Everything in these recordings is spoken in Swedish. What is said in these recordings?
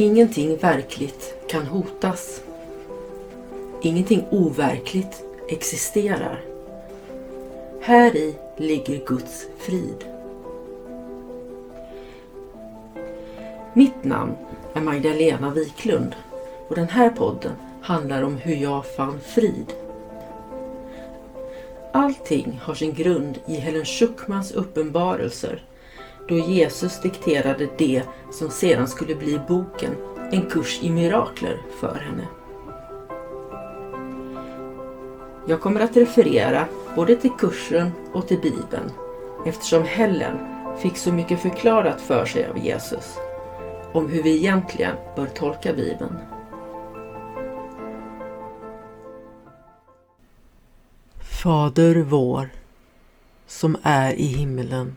Ingenting verkligt kan hotas. Ingenting overkligt existerar. Här i ligger Guds frid. Mitt namn är Magdalena Wiklund och den här podden handlar om hur jag fann frid. Allting har sin grund i Helen Schuckmans uppenbarelser då Jesus dikterade det som sedan skulle bli boken En kurs i mirakler för henne. Jag kommer att referera både till kursen och till Bibeln eftersom Helen fick så mycket förklarat för sig av Jesus om hur vi egentligen bör tolka Bibeln. Fader vår som är i himmelen.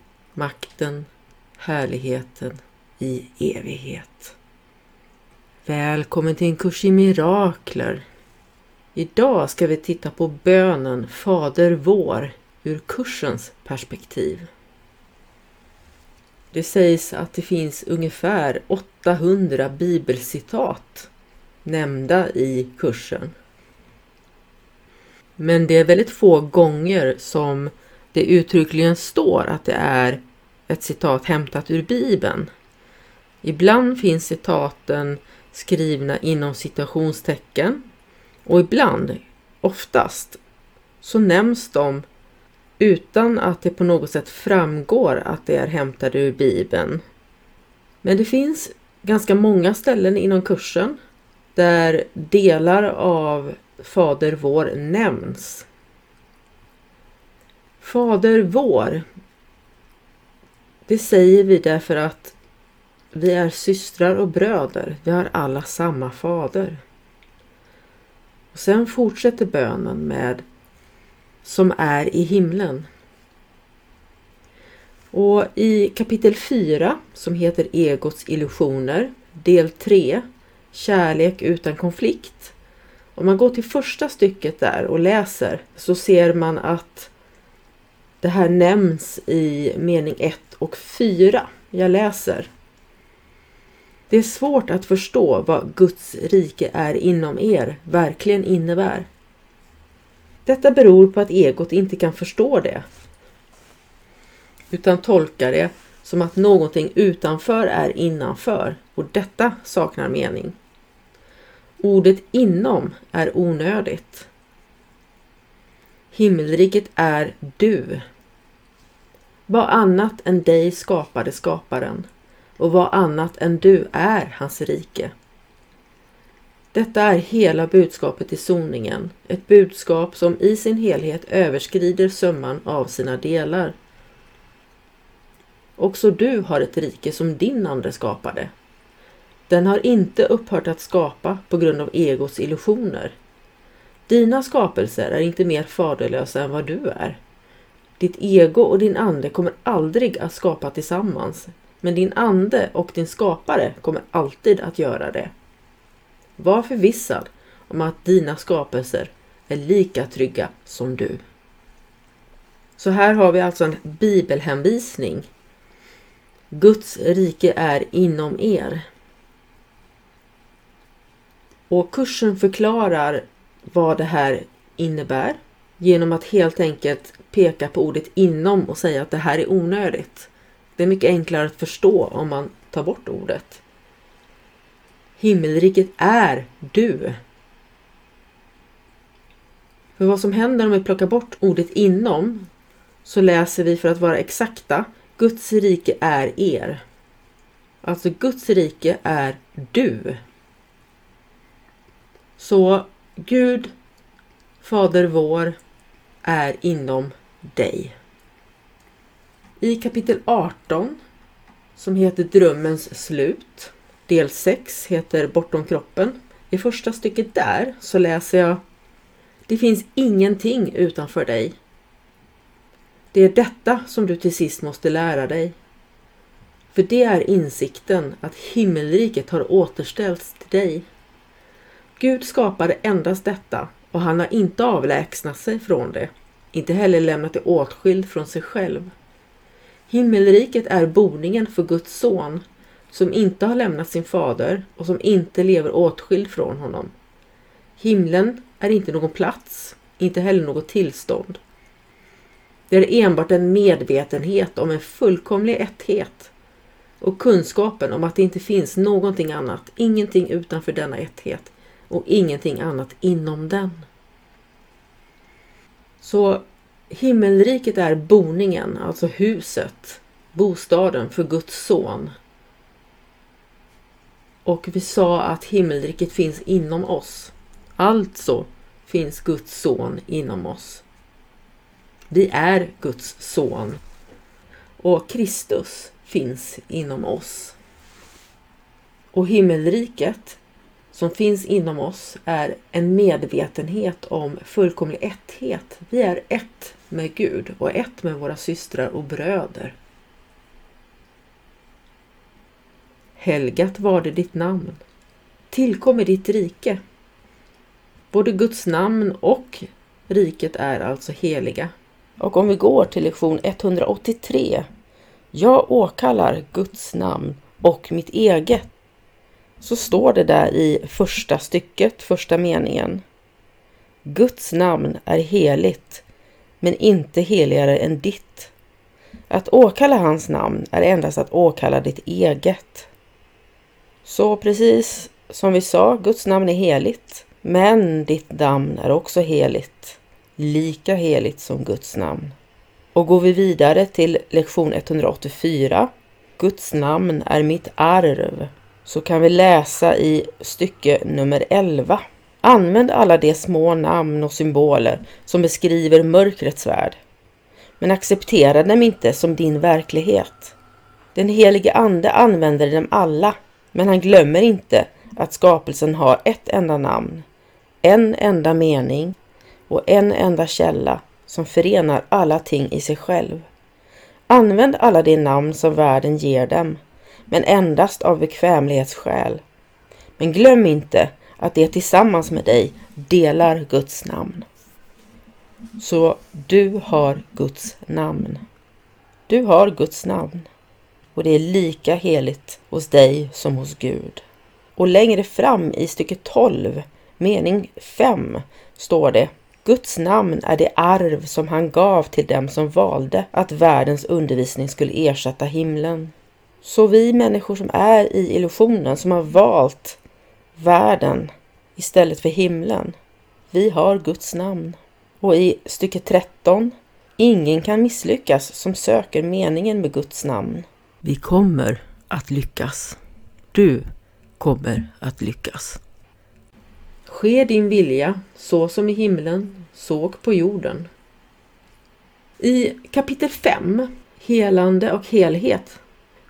makten, härligheten i evighet. Välkommen till en kurs i mirakler. Idag ska vi titta på bönen Fader vår ur kursens perspektiv. Det sägs att det finns ungefär 800 bibelcitat nämnda i kursen. Men det är väldigt få gånger som det uttryckligen står att det är ett citat hämtat ur Bibeln. Ibland finns citaten skrivna inom citationstecken och ibland, oftast, så nämns de utan att det på något sätt framgår att det är hämtade ur Bibeln. Men det finns ganska många ställen inom kursen där delar av Fader vår nämns. Fader vår, det säger vi därför att vi är systrar och bröder. Vi har alla samma fader. Och Sen fortsätter bönen med som är i himlen. Och i kapitel 4 som heter Egots illusioner, del 3, Kärlek utan konflikt. Om man går till första stycket där och läser så ser man att det här nämns i mening 1 och 4. Jag läser. Det är svårt att förstå vad Guds rike är inom er verkligen innebär. Detta beror på att egot inte kan förstå det. Utan tolkar det som att någonting utanför är innanför och detta saknar mening. Ordet inom är onödigt. Himmelriket är du. Vad annat än dig skapade skaparen och vad annat än du är hans rike. Detta är hela budskapet i soningen, ett budskap som i sin helhet överskrider summan av sina delar. Också du har ett rike som din ande skapade. Den har inte upphört att skapa på grund av egos illusioner. Dina skapelser är inte mer faderlösa än vad du är. Ditt ego och din ande kommer aldrig att skapa tillsammans, men din ande och din skapare kommer alltid att göra det. Var förvissad om att dina skapelser är lika trygga som du. Så här har vi alltså en bibelhänvisning. Guds rike är inom er. Och kursen förklarar vad det här innebär genom att helt enkelt peka på ordet inom och säga att det här är onödigt. Det är mycket enklare att förstå om man tar bort ordet. Himmelriket är du. För vad som händer om vi plockar bort ordet inom så läser vi för att vara exakta Guds rike är er. Alltså Guds rike är du. Så Gud, Fader vår, är inom dig. I kapitel 18 som heter Drömmens slut del 6 heter Bortom kroppen. I första stycket där så läser jag Det finns ingenting utanför dig. Det är detta som du till sist måste lära dig. För det är insikten att himmelriket har återställts till dig. Gud skapade endast detta och han har inte avlägsnat sig från det, inte heller lämnat det åtskild från sig själv. Himmelriket är boningen för Guds son som inte har lämnat sin fader och som inte lever åtskild från honom. Himlen är inte någon plats, inte heller något tillstånd. Det är enbart en medvetenhet om en fullkomlig etthet och kunskapen om att det inte finns någonting annat, ingenting utanför denna etthet och ingenting annat inom den. Så himmelriket är boningen, alltså huset, bostaden för Guds son. Och vi sa att himmelriket finns inom oss. Alltså finns Guds son inom oss. Vi är Guds son och Kristus finns inom oss. Och himmelriket som finns inom oss är en medvetenhet om fullkomlig etthet. Vi är ett med Gud och ett med våra systrar och bröder. Helgat var det ditt namn. Tillkommer ditt rike. Både Guds namn och riket är alltså heliga. Och om vi går till lektion 183. Jag åkallar Guds namn och mitt eget. Så står det där i första stycket, första meningen. Guds namn är heligt, men inte heligare än ditt. Att åkalla hans namn är endast att åkalla ditt eget. Så precis som vi sa, Guds namn är heligt, men ditt namn är också heligt lika heligt som Guds namn. Och går vi vidare till lektion 184, Guds namn är mitt arv, så kan vi läsa i stycke nummer 11. Använd alla de små namn och symboler som beskriver mörkrets värld. Men acceptera dem inte som din verklighet. Den helige Ande använder dem alla, men han glömmer inte att skapelsen har ett enda namn, en enda mening och en enda källa som förenar alla ting i sig själv. Använd alla de namn som världen ger dem, men endast av bekvämlighetsskäl. Men glöm inte att det tillsammans med dig delar Guds namn. Så du har Guds namn. Du har Guds namn och det är lika heligt hos dig som hos Gud. Och längre fram i stycke 12, mening 5, står det Guds namn är det arv som han gav till dem som valde att världens undervisning skulle ersätta himlen. Så vi människor som är i illusionen, som har valt världen istället för himlen, vi har Guds namn. Och i stycke 13, ingen kan misslyckas som söker meningen med Guds namn. Vi kommer att lyckas. Du kommer att lyckas. Ske din vilja, så som i himlen, så på jorden. I kapitel 5, Helande och helhet,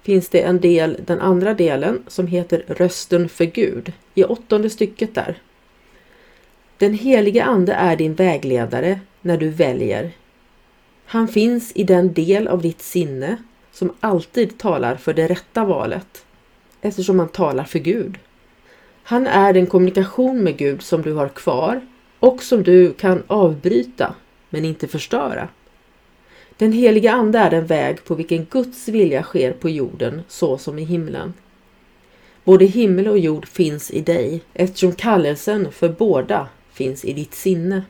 finns det en del, den andra delen, som heter Rösten för Gud, i åttonde stycket där. Den helige Ande är din vägledare när du väljer. Han finns i den del av ditt sinne som alltid talar för det rätta valet, eftersom han talar för Gud. Han är den kommunikation med Gud som du har kvar och som du kan avbryta men inte förstöra. Den heliga Ande är den väg på vilken Guds vilja sker på jorden så som i himlen. Både himmel och jord finns i dig eftersom kallelsen för båda finns i ditt sinne.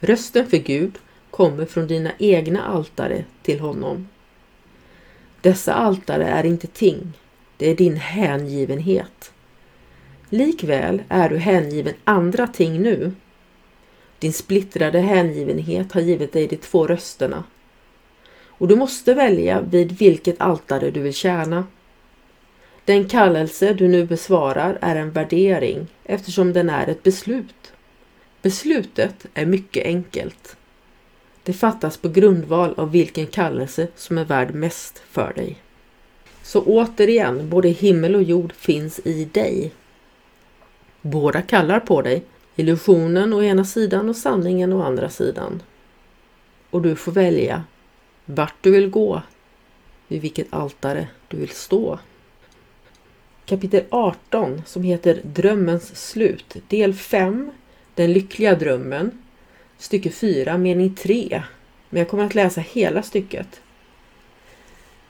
Rösten för Gud kommer från dina egna altare till honom. Dessa altare är inte ting, det är din hängivenhet. Likväl är du hängiven andra ting nu. Din splittrade hängivenhet har givit dig de två rösterna. Och du måste välja vid vilket altare du vill tjäna. Den kallelse du nu besvarar är en värdering eftersom den är ett beslut. Beslutet är mycket enkelt. Det fattas på grundval av vilken kallelse som är värd mest för dig. Så återigen, både himmel och jord finns i dig. Båda kallar på dig, illusionen å ena sidan och sanningen å andra sidan. Och du får välja vart du vill gå, vid vilket altare du vill stå. Kapitel 18 som heter Drömmens slut, del 5, Den lyckliga drömmen, stycke 4, mening 3. Men jag kommer att läsa hela stycket.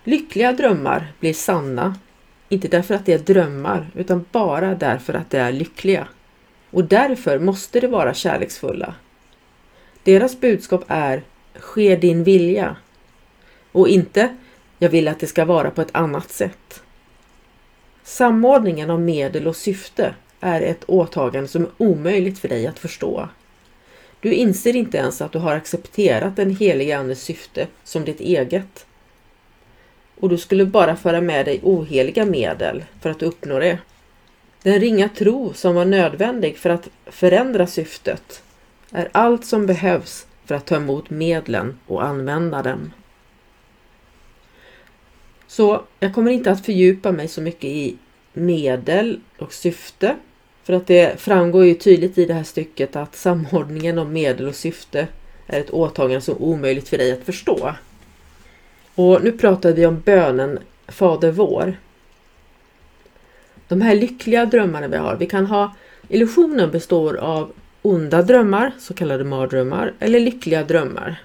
Lyckliga drömmar blir sanna, inte därför att det är drömmar, utan bara därför att de är lyckliga. Och därför måste de vara kärleksfulla. Deras budskap är Ske din vilja och inte Jag vill att det ska vara på ett annat sätt. Samordningen av medel och syfte är ett åtagande som är omöjligt för dig att förstå. Du inser inte ens att du har accepterat den helige Andes syfte som ditt eget. Och du skulle bara föra med dig oheliga medel för att uppnå det. Den ringa tro som var nödvändig för att förändra syftet är allt som behövs för att ta emot medlen och använda dem. Så jag kommer inte att fördjupa mig så mycket i medel och syfte. För att det framgår ju tydligt i det här stycket att samordningen av medel och syfte är ett åtagande som är omöjligt för dig att förstå. Och nu pratar vi om bönen Fader vår. De här lyckliga drömmarna vi har, vi kan ha illusionen består av onda drömmar, så kallade mardrömmar, eller lyckliga drömmar.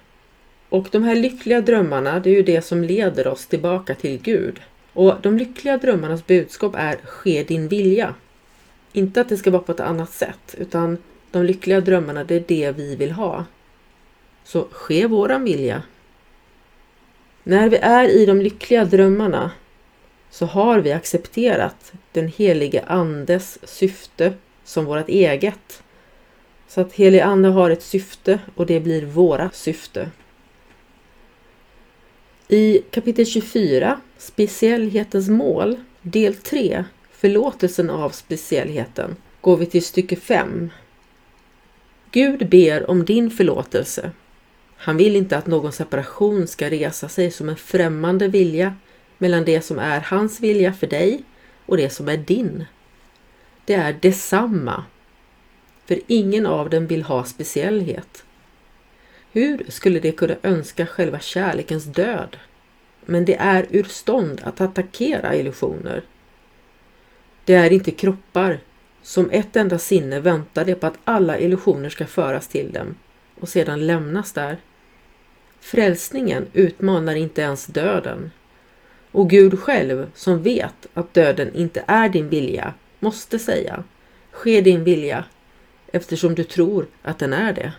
Och de här lyckliga drömmarna, det är ju det som leder oss tillbaka till Gud. Och de lyckliga drömmarnas budskap är Ske din vilja. Inte att det ska vara på ett annat sätt, utan de lyckliga drömmarna, det är det vi vill ha. Så ske våran vilja. När vi är i de lyckliga drömmarna så har vi accepterat den helige Andes syfte som vårt eget. Så att helig Ande har ett syfte och det blir våra syfte. I kapitel 24, Speciellhetens mål, del 3, Förlåtelsen av speciellheten, går vi till stycke 5. Gud ber om din förlåtelse. Han vill inte att någon separation ska resa sig som en främmande vilja mellan det som är hans vilja för dig och det som är din. Det är detsamma. För ingen av dem vill ha speciellhet. Hur skulle de kunna önska själva kärlekens död? Men det är ur stånd att attackera illusioner. Det är inte kroppar. Som ett enda sinne väntar det på att alla illusioner ska föras till dem och sedan lämnas där. Frälsningen utmanar inte ens döden. Och Gud själv, som vet att döden inte är din vilja, måste säga Ske din vilja, eftersom du tror att den är det.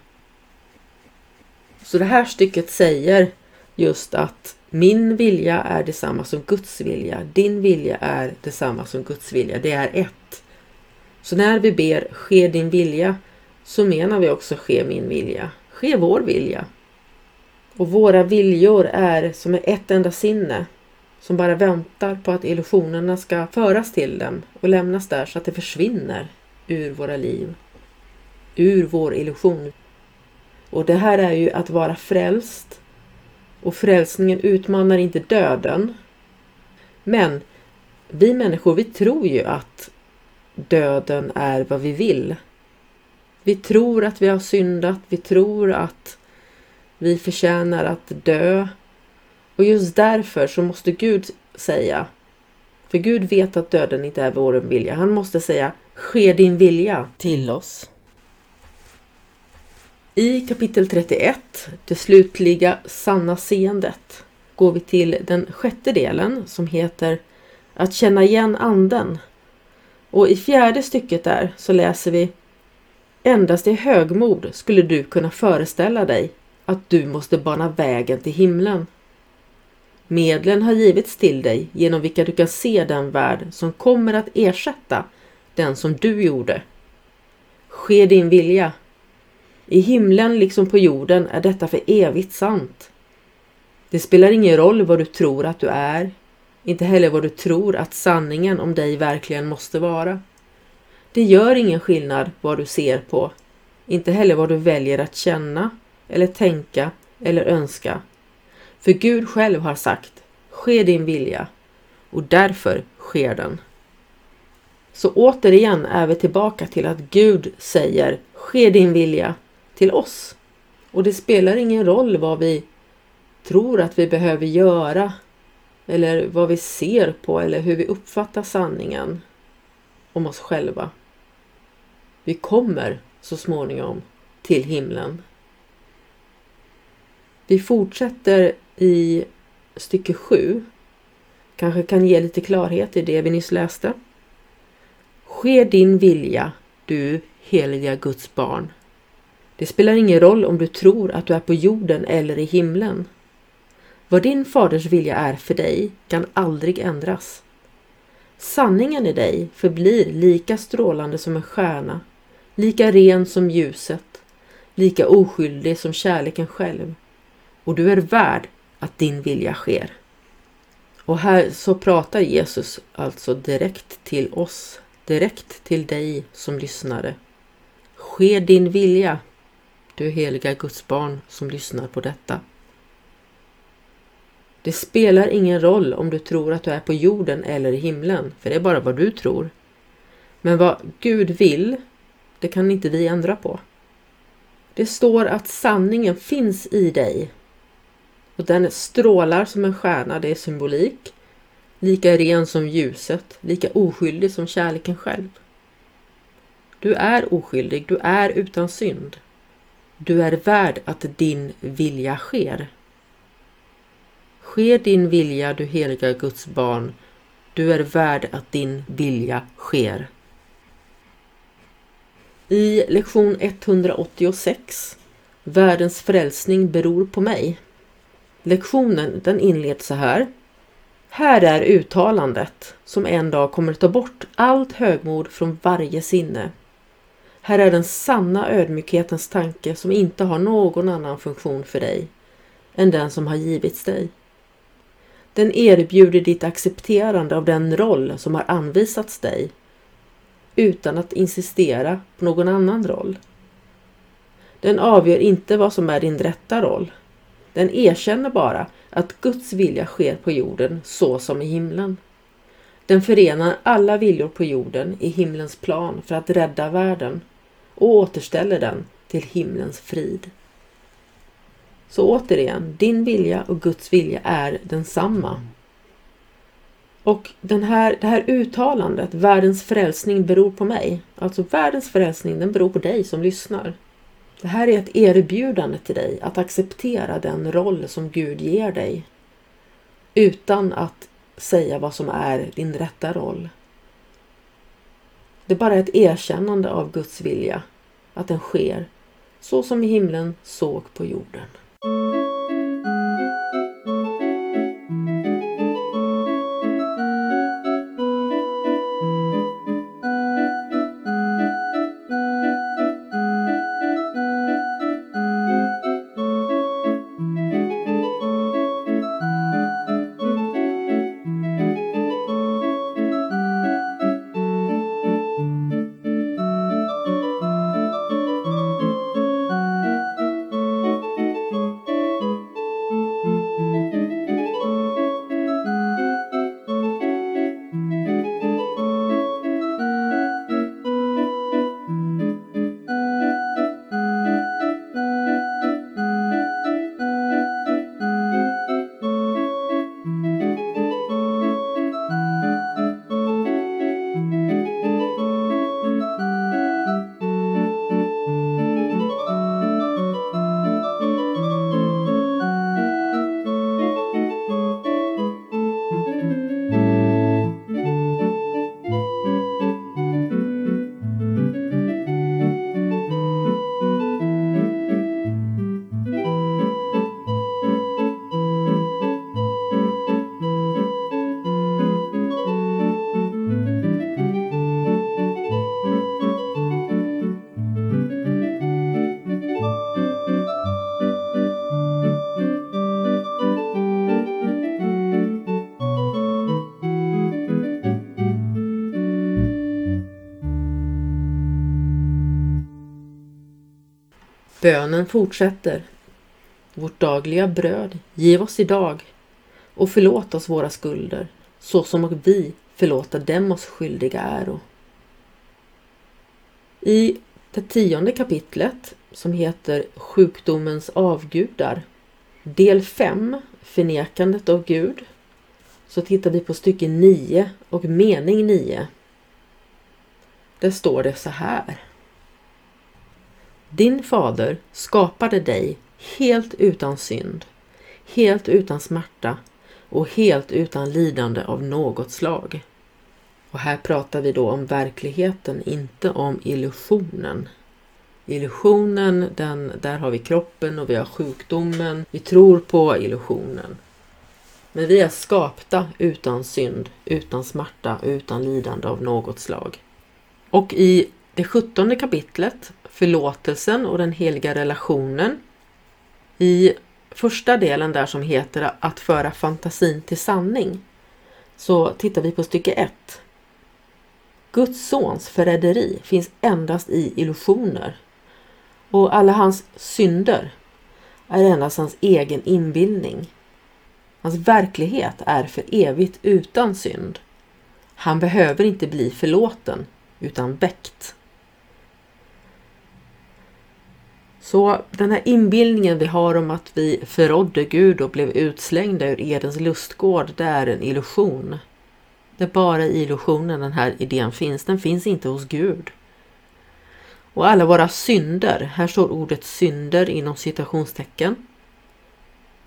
Så det här stycket säger just att min vilja är detsamma som Guds vilja. Din vilja är detsamma som Guds vilja. Det är ett. Så när vi ber ske din vilja så menar vi också ske min vilja. Ske vår vilja. Och våra viljor är som ett enda sinne som bara väntar på att illusionerna ska föras till dem och lämnas där så att det försvinner ur våra liv. Ur vår illusion. Och det här är ju att vara frälst. Och frälsningen utmanar inte döden. Men vi människor, vi tror ju att döden är vad vi vill. Vi tror att vi har syndat, vi tror att vi förtjänar att dö. Och just därför så måste Gud säga, för Gud vet att döden inte är vår vilja. Han måste säga, ske din vilja till oss. I kapitel 31, det slutliga sanna seendet, går vi till den sjätte delen som heter Att känna igen anden. Och i fjärde stycket där så läser vi Endast i högmod skulle du kunna föreställa dig att du måste bana vägen till himlen. Medlen har givits till dig genom vilka du kan se den värld som kommer att ersätta den som du gjorde. Ske din vilja. I himlen liksom på jorden är detta för evigt sant. Det spelar ingen roll vad du tror att du är, inte heller vad du tror att sanningen om dig verkligen måste vara. Det gör ingen skillnad vad du ser på, inte heller vad du väljer att känna eller tänka eller önska. För Gud själv har sagt, ske din vilja och därför sker den. Så återigen är vi tillbaka till att Gud säger Ske din vilja till oss. Och det spelar ingen roll vad vi tror att vi behöver göra eller vad vi ser på eller hur vi uppfattar sanningen om oss själva. Vi kommer så småningom till himlen. Vi fortsätter i stycke 7. Kanske kan ge lite klarhet i det vi nyss läste. Ske din vilja, du heliga Guds barn. Det spelar ingen roll om du tror att du är på jorden eller i himlen. Vad din faders vilja är för dig kan aldrig ändras. Sanningen i dig förblir lika strålande som en stjärna, lika ren som ljuset, lika oskyldig som kärleken själv. Och du är värd att din vilja sker. Och här så pratar Jesus alltså direkt till oss, direkt till dig som lyssnare. Ske din vilja, du heliga Guds barn som lyssnar på detta. Det spelar ingen roll om du tror att du är på jorden eller i himlen, för det är bara vad du tror. Men vad Gud vill, det kan inte vi ändra på. Det står att sanningen finns i dig. Och den strålar som en stjärna, det är symbolik. Lika ren som ljuset, lika oskyldig som kärleken själv. Du är oskyldig, du är utan synd. Du är värd att din vilja sker. Sker din vilja, du heliga Guds barn. Du är värd att din vilja sker. I lektion 186 Världens frälsning beror på mig. Lektionen den inleds så här. Här är uttalandet som en dag kommer ta bort allt högmod från varje sinne. Här är den sanna ödmjukhetens tanke som inte har någon annan funktion för dig än den som har givits dig. Den erbjuder ditt accepterande av den roll som har anvisats dig utan att insistera på någon annan roll. Den avgör inte vad som är din rätta roll. Den erkänner bara att Guds vilja sker på jorden så som i himlen. Den förenar alla viljor på jorden i himlens plan för att rädda världen och återställer den till himlens frid. Så återigen, din vilja och Guds vilja är densamma. Och den här, det här uttalandet, världens frälsning beror på mig. Alltså världens frälsning, den beror på dig som lyssnar. Det här är ett erbjudande till dig att acceptera den roll som Gud ger dig. Utan att säga vad som är din rätta roll. Det är bara ett erkännande av Guds vilja, att den sker så som i himlen såg på jorden. Bönen fortsätter. Vårt dagliga bröd giv oss idag och förlåt oss våra skulder, så som och vi förlåta dem oss skyldiga äro. I det tionde kapitlet som heter Sjukdomens avgudar del 5 Förnekandet av Gud så tittar vi på stycke 9 och mening 9. Där står det så här. Din fader skapade dig helt utan synd, helt utan smärta och helt utan lidande av något slag. Och här pratar vi då om verkligheten, inte om illusionen. Illusionen, den, där har vi kroppen och vi har sjukdomen. Vi tror på illusionen. Men vi är skapta utan synd, utan smärta utan lidande av något slag. Och i det sjuttonde kapitlet, förlåtelsen och den heliga relationen. I första delen där som heter att föra fantasin till sanning så tittar vi på stycke 1. Guds sons förräderi finns endast i illusioner och alla hans synder är endast hans egen inbildning. Hans verklighet är för evigt utan synd. Han behöver inte bli förlåten utan väckt. Så den här inbildningen vi har om att vi förrådde Gud och blev utslängda ur Edens lustgård, det är en illusion. Det är bara i illusionen den här idén finns, den finns inte hos Gud. Och alla våra synder, här står ordet synder inom citationstecken.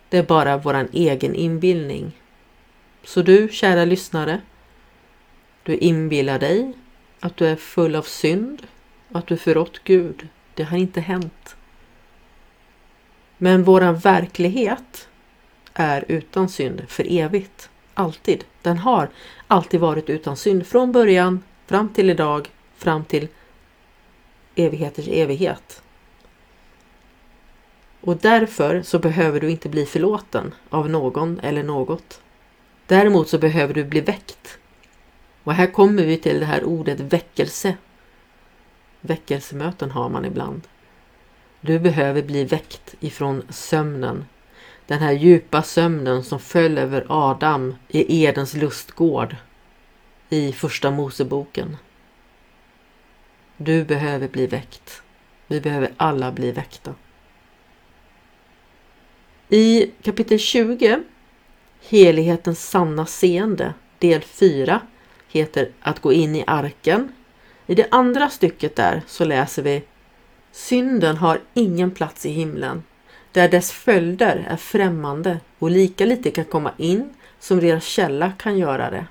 Det är bara våran egen inbildning. Så du, kära lyssnare, du inbillar dig att du är full av synd och att du förrått Gud. Det har inte hänt. Men våran verklighet är utan synd för evigt. Alltid. Den har alltid varit utan synd från början fram till idag, fram till evigheters evighet. Och därför så behöver du inte bli förlåten av någon eller något. Däremot så behöver du bli väckt. Och här kommer vi till det här ordet väckelse. Väckelsemöten har man ibland. Du behöver bli väckt ifrån sömnen. Den här djupa sömnen som föll över Adam i Edens lustgård i Första Moseboken. Du behöver bli väckt. Vi behöver alla bli väckta. I kapitel 20, Helighetens sanna seende, del 4, heter Att gå in i arken. I det andra stycket där så läser vi Synden har ingen plats i himlen, där dess följder är främmande och lika lite kan komma in som deras källa kan göra det.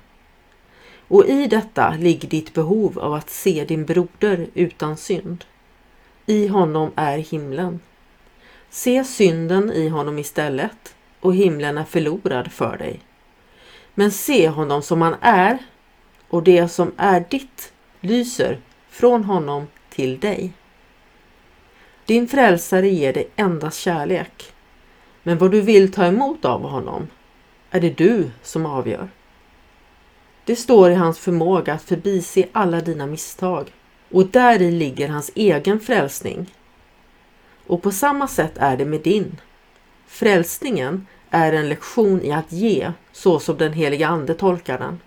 Och i detta ligger ditt behov av att se din broder utan synd. I honom är himlen. Se synden i honom istället och himlen är förlorad för dig. Men se honom som han är och det som är ditt lyser från honom till dig. Din frälsare ger dig endast kärlek. Men vad du vill ta emot av honom är det du som avgör. Det står i hans förmåga att förbise alla dina misstag och där i ligger hans egen frälsning. Och på samma sätt är det med din. Frälsningen är en lektion i att ge så som den heliga Ande tolkar den.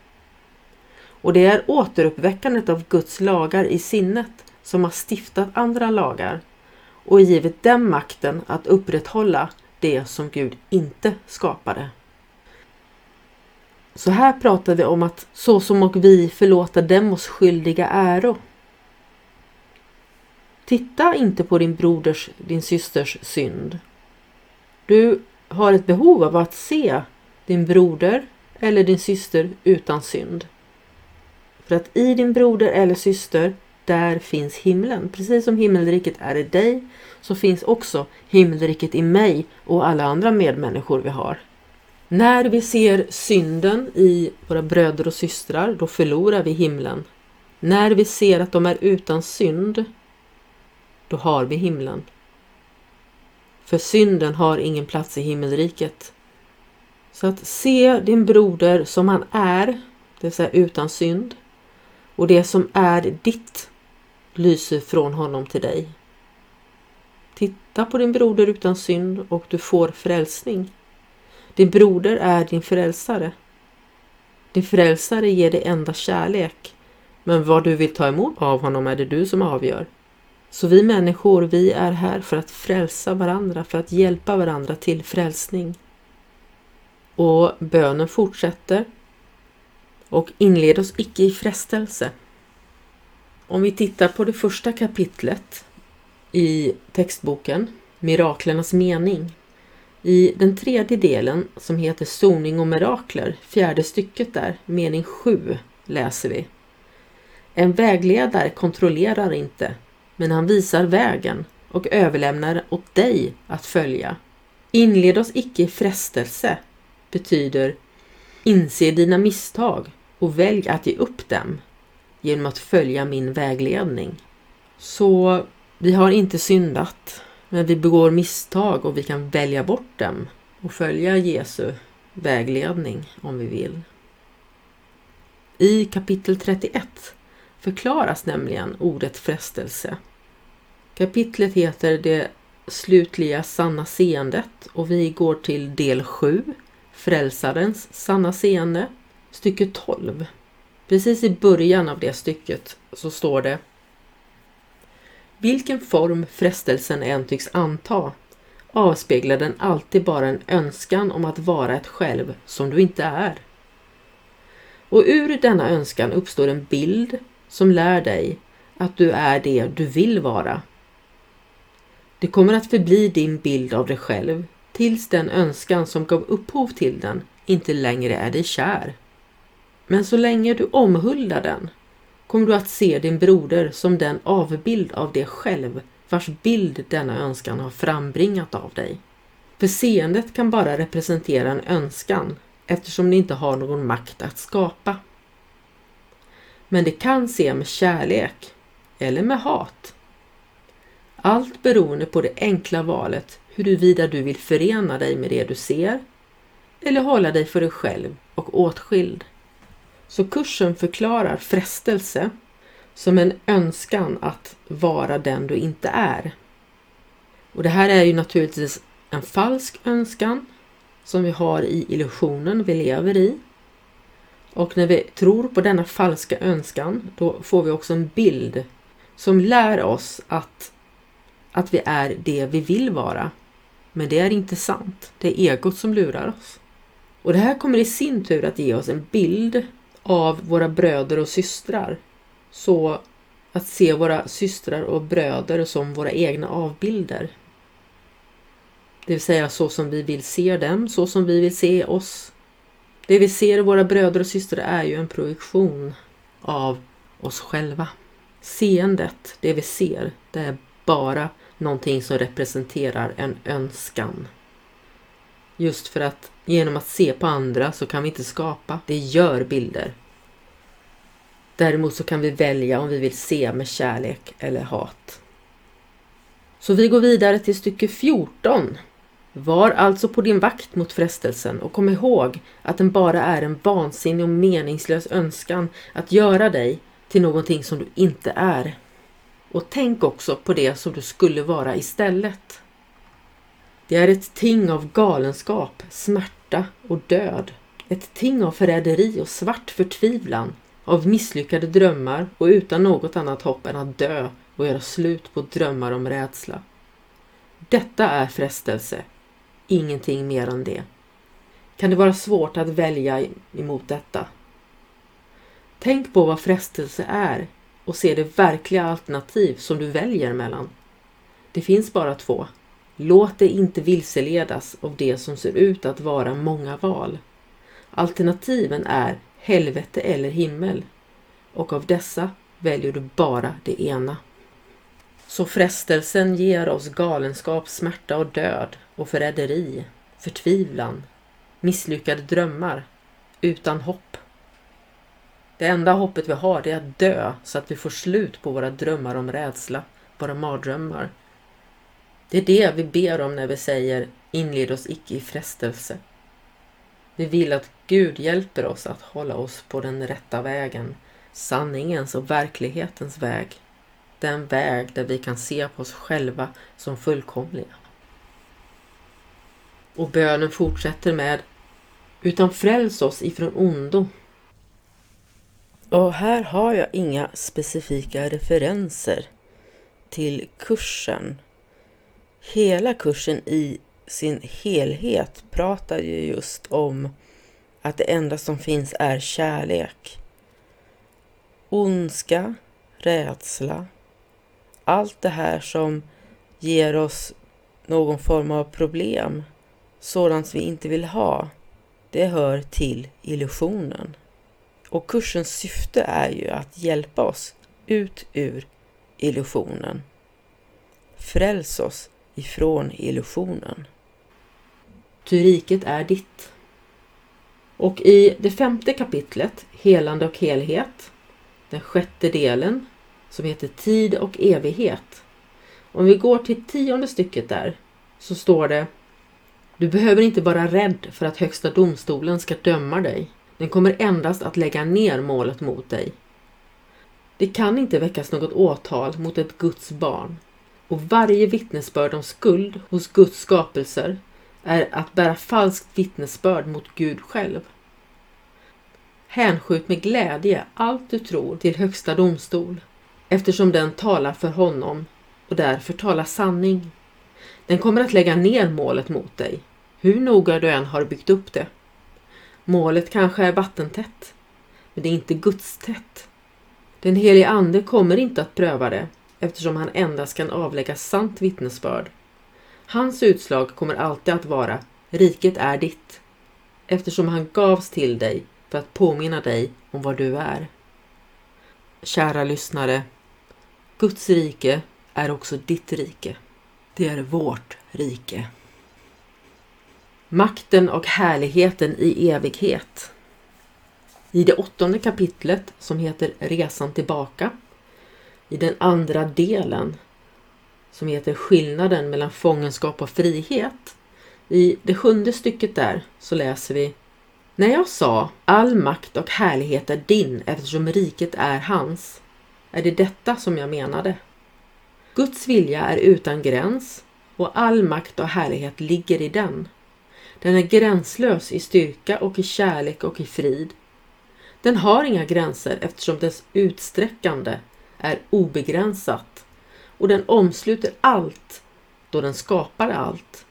Och det är återuppväckandet av Guds lagar i sinnet som har stiftat andra lagar och givit dem makten att upprätthålla det som Gud inte skapade. Så här pratar vi om att så som och vi förlåta dem oss skyldiga äro. Titta inte på din broders, din systers synd. Du har ett behov av att se din broder eller din syster utan synd. För att i din broder eller syster, där finns himlen. Precis som himmelriket är i dig, så finns också himmelriket i mig och alla andra medmänniskor vi har. När vi ser synden i våra bröder och systrar, då förlorar vi himlen. När vi ser att de är utan synd, då har vi himlen. För synden har ingen plats i himmelriket. Så att se din broder som han är, det vill säga utan synd, och det som är ditt lyser från honom till dig. Titta på din broder utan synd och du får frälsning. Din broder är din frälsare. Din frälsare ger dig enda kärlek, men vad du vill ta emot av honom är det du som avgör. Så vi människor, vi är här för att frälsa varandra, för att hjälpa varandra till frälsning. Och bönen fortsätter. Och inled oss icke i frestelse. Om vi tittar på det första kapitlet i textboken, Miraklernas mening. I den tredje delen som heter Soning och mirakler, fjärde stycket där, mening 7, läser vi. En vägledare kontrollerar inte, men han visar vägen och överlämnar åt dig att följa. Inled oss icke i frestelse betyder inse dina misstag och välj att ge upp dem genom att följa min vägledning. Så vi har inte syndat, men vi begår misstag och vi kan välja bort dem och följa Jesu vägledning om vi vill. I kapitel 31 förklaras nämligen ordet frestelse. Kapitlet heter Det slutliga sanna seendet och vi går till del 7, Frälsarens sanna seende, stycke 12. Precis i början av det stycket så står det Vilken form frestelsen än tycks anta avspeglar den alltid bara en önskan om att vara ett själv som du inte är. Och ur denna önskan uppstår en bild som lär dig att du är det du vill vara. Det kommer att förbli din bild av dig själv tills den önskan som gav upphov till den inte längre är dig kär. Men så länge du omhuldar den kommer du att se din broder som den avbild av dig själv vars bild denna önskan har frambringat av dig. För seendet kan bara representera en önskan eftersom det inte har någon makt att skapa. Men det kan se med kärlek eller med hat. Allt beroende på det enkla valet huruvida du vill förena dig med det du ser eller hålla dig för dig själv och åtskild. Så kursen förklarar frestelse som en önskan att vara den du inte är. Och det här är ju naturligtvis en falsk önskan som vi har i illusionen vi lever i. Och när vi tror på denna falska önskan då får vi också en bild som lär oss att, att vi är det vi vill vara. Men det är inte sant. Det är egot som lurar oss. Och det här kommer i sin tur att ge oss en bild av våra bröder och systrar. Så att se våra systrar och bröder som våra egna avbilder. Det vill säga så som vi vill se dem, så som vi vill se oss. Det vi ser i våra bröder och systrar är ju en projektion av oss själva. Seendet, det vi ser, det är bara någonting som representerar en önskan. Just för att genom att se på andra så kan vi inte skapa, det gör bilder. Däremot så kan vi välja om vi vill se med kärlek eller hat. Så vi går vidare till stycke 14. Var alltså på din vakt mot frestelsen och kom ihåg att den bara är en vansinnig och meningslös önskan att göra dig till någonting som du inte är. Och tänk också på det som du skulle vara istället. Det är ett ting av galenskap, smärta och död. Ett ting av förräderi och svart förtvivlan, av misslyckade drömmar och utan något annat hopp än att dö och göra slut på drömmar om rädsla. Detta är frestelse, ingenting mer än det. Kan det vara svårt att välja emot detta? Tänk på vad frestelse är och se det verkliga alternativ som du väljer mellan. Det finns bara två. Låt dig inte vilseledas av det som ser ut att vara många val. Alternativen är helvete eller himmel och av dessa väljer du bara det ena. Så frestelsen ger oss galenskap, smärta och död och förräderi, förtvivlan, misslyckade drömmar, utan hopp. Det enda hoppet vi har är att dö så att vi får slut på våra drömmar om rädsla, våra mardrömmar. Det är det vi ber om när vi säger inled oss icke i frestelse. Vi vill att Gud hjälper oss att hålla oss på den rätta vägen, sanningens och verklighetens väg. Den väg där vi kan se på oss själva som fullkomliga. Och bönen fortsätter med Utan fräls oss ifrån ondo Och här har jag inga specifika referenser till kursen. Hela kursen i sin helhet pratar ju just om att det enda som finns är kärlek. Ondska, rädsla, allt det här som ger oss någon form av problem, sådant vi inte vill ha, det hör till illusionen. Och kursens syfte är ju att hjälpa oss ut ur illusionen. Fräls oss ifrån illusionen. Ty riket är ditt. Och i det femte kapitlet, Helande och helhet, den sjätte delen, som heter Tid och evighet. Om vi går till tionde stycket där, så står det Du behöver inte vara rädd för att Högsta domstolen ska döma dig. Den kommer endast att lägga ner målet mot dig. Det kan inte väckas något åtal mot ett Guds barn och varje vittnesbörd om skuld hos Guds skapelser är att bära falskt vittnesbörd mot Gud själv. Hänskjut med glädje allt du tror till högsta domstol eftersom den talar för honom och därför talar sanning. Den kommer att lägga ner målet mot dig, hur noga du än har byggt upp det. Målet kanske är vattentätt, men det är inte gudstätt. Den helige Ande kommer inte att pröva det eftersom han endast kan avlägga sant vittnesbörd. Hans utslag kommer alltid att vara Riket är ditt eftersom han gavs till dig för att påminna dig om vad du är. Kära lyssnare, Guds rike är också ditt rike. Det är vårt rike. Makten och härligheten i evighet. I det åttonde kapitlet som heter Resan tillbaka, i den andra delen som heter Skillnaden mellan fångenskap och frihet. I det sjunde stycket där så läser vi När jag sa all makt och härlighet är din eftersom riket är hans, är det detta som jag menade. Guds vilja är utan gräns och all makt och härlighet ligger i den. Den är gränslös i styrka och i kärlek och i frid. Den har inga gränser eftersom dess utsträckande är obegränsat och den omsluter allt då den skapar allt.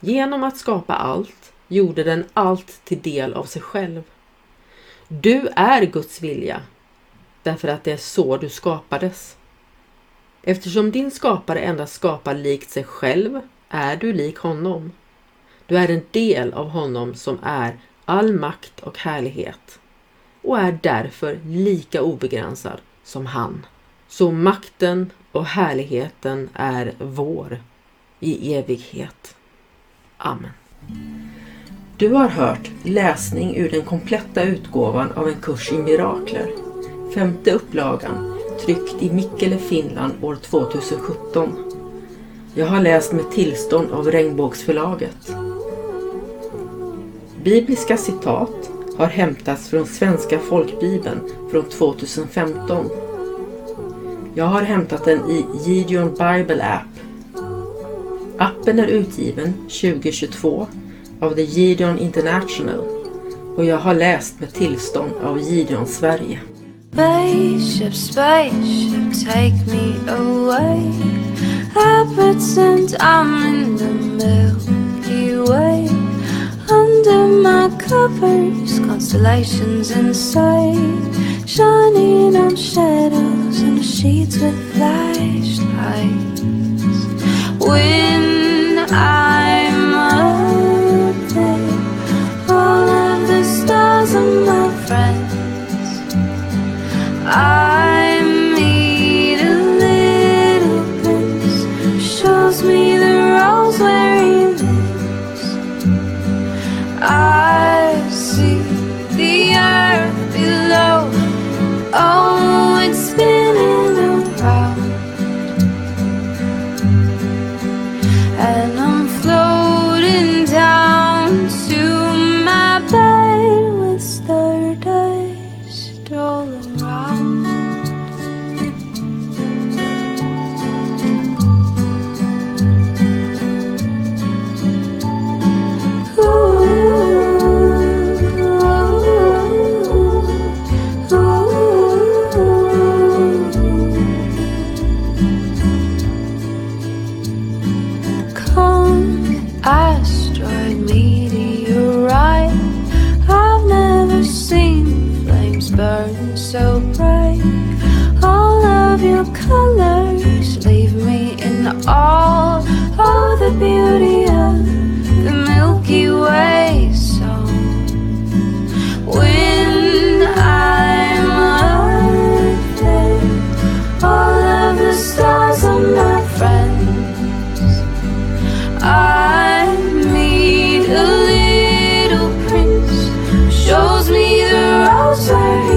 Genom att skapa allt gjorde den allt till del av sig själv. Du är Guds vilja därför att det är så du skapades. Eftersom din skapare endast skapar likt sig själv är du lik honom. Du är en del av honom som är all makt och härlighet och är därför lika obegränsad som han. Så makten och härligheten är vår i evighet. Amen. Du har hört läsning ur den kompletta utgåvan av en kurs i mirakler. Femte upplagan, tryckt i Mikkele, Finland år 2017. Jag har läst med tillstånd av Regnbågsförlaget. Bibliska citat har hämtats från Svenska folkbibeln från 2015. Jag har hämtat den i Gideon Bible App. Appen är utgiven 2022 av The Gideon International och jag har läst med tillstånd av Gideon Sverige. Spaceship, spaceship, take me away. I I'm in the Milky Way. Under my covers, constellations inside, shining on shadows and sheets with flashlights. When I'm up there, all of the stars are my friends. I shows me the roads where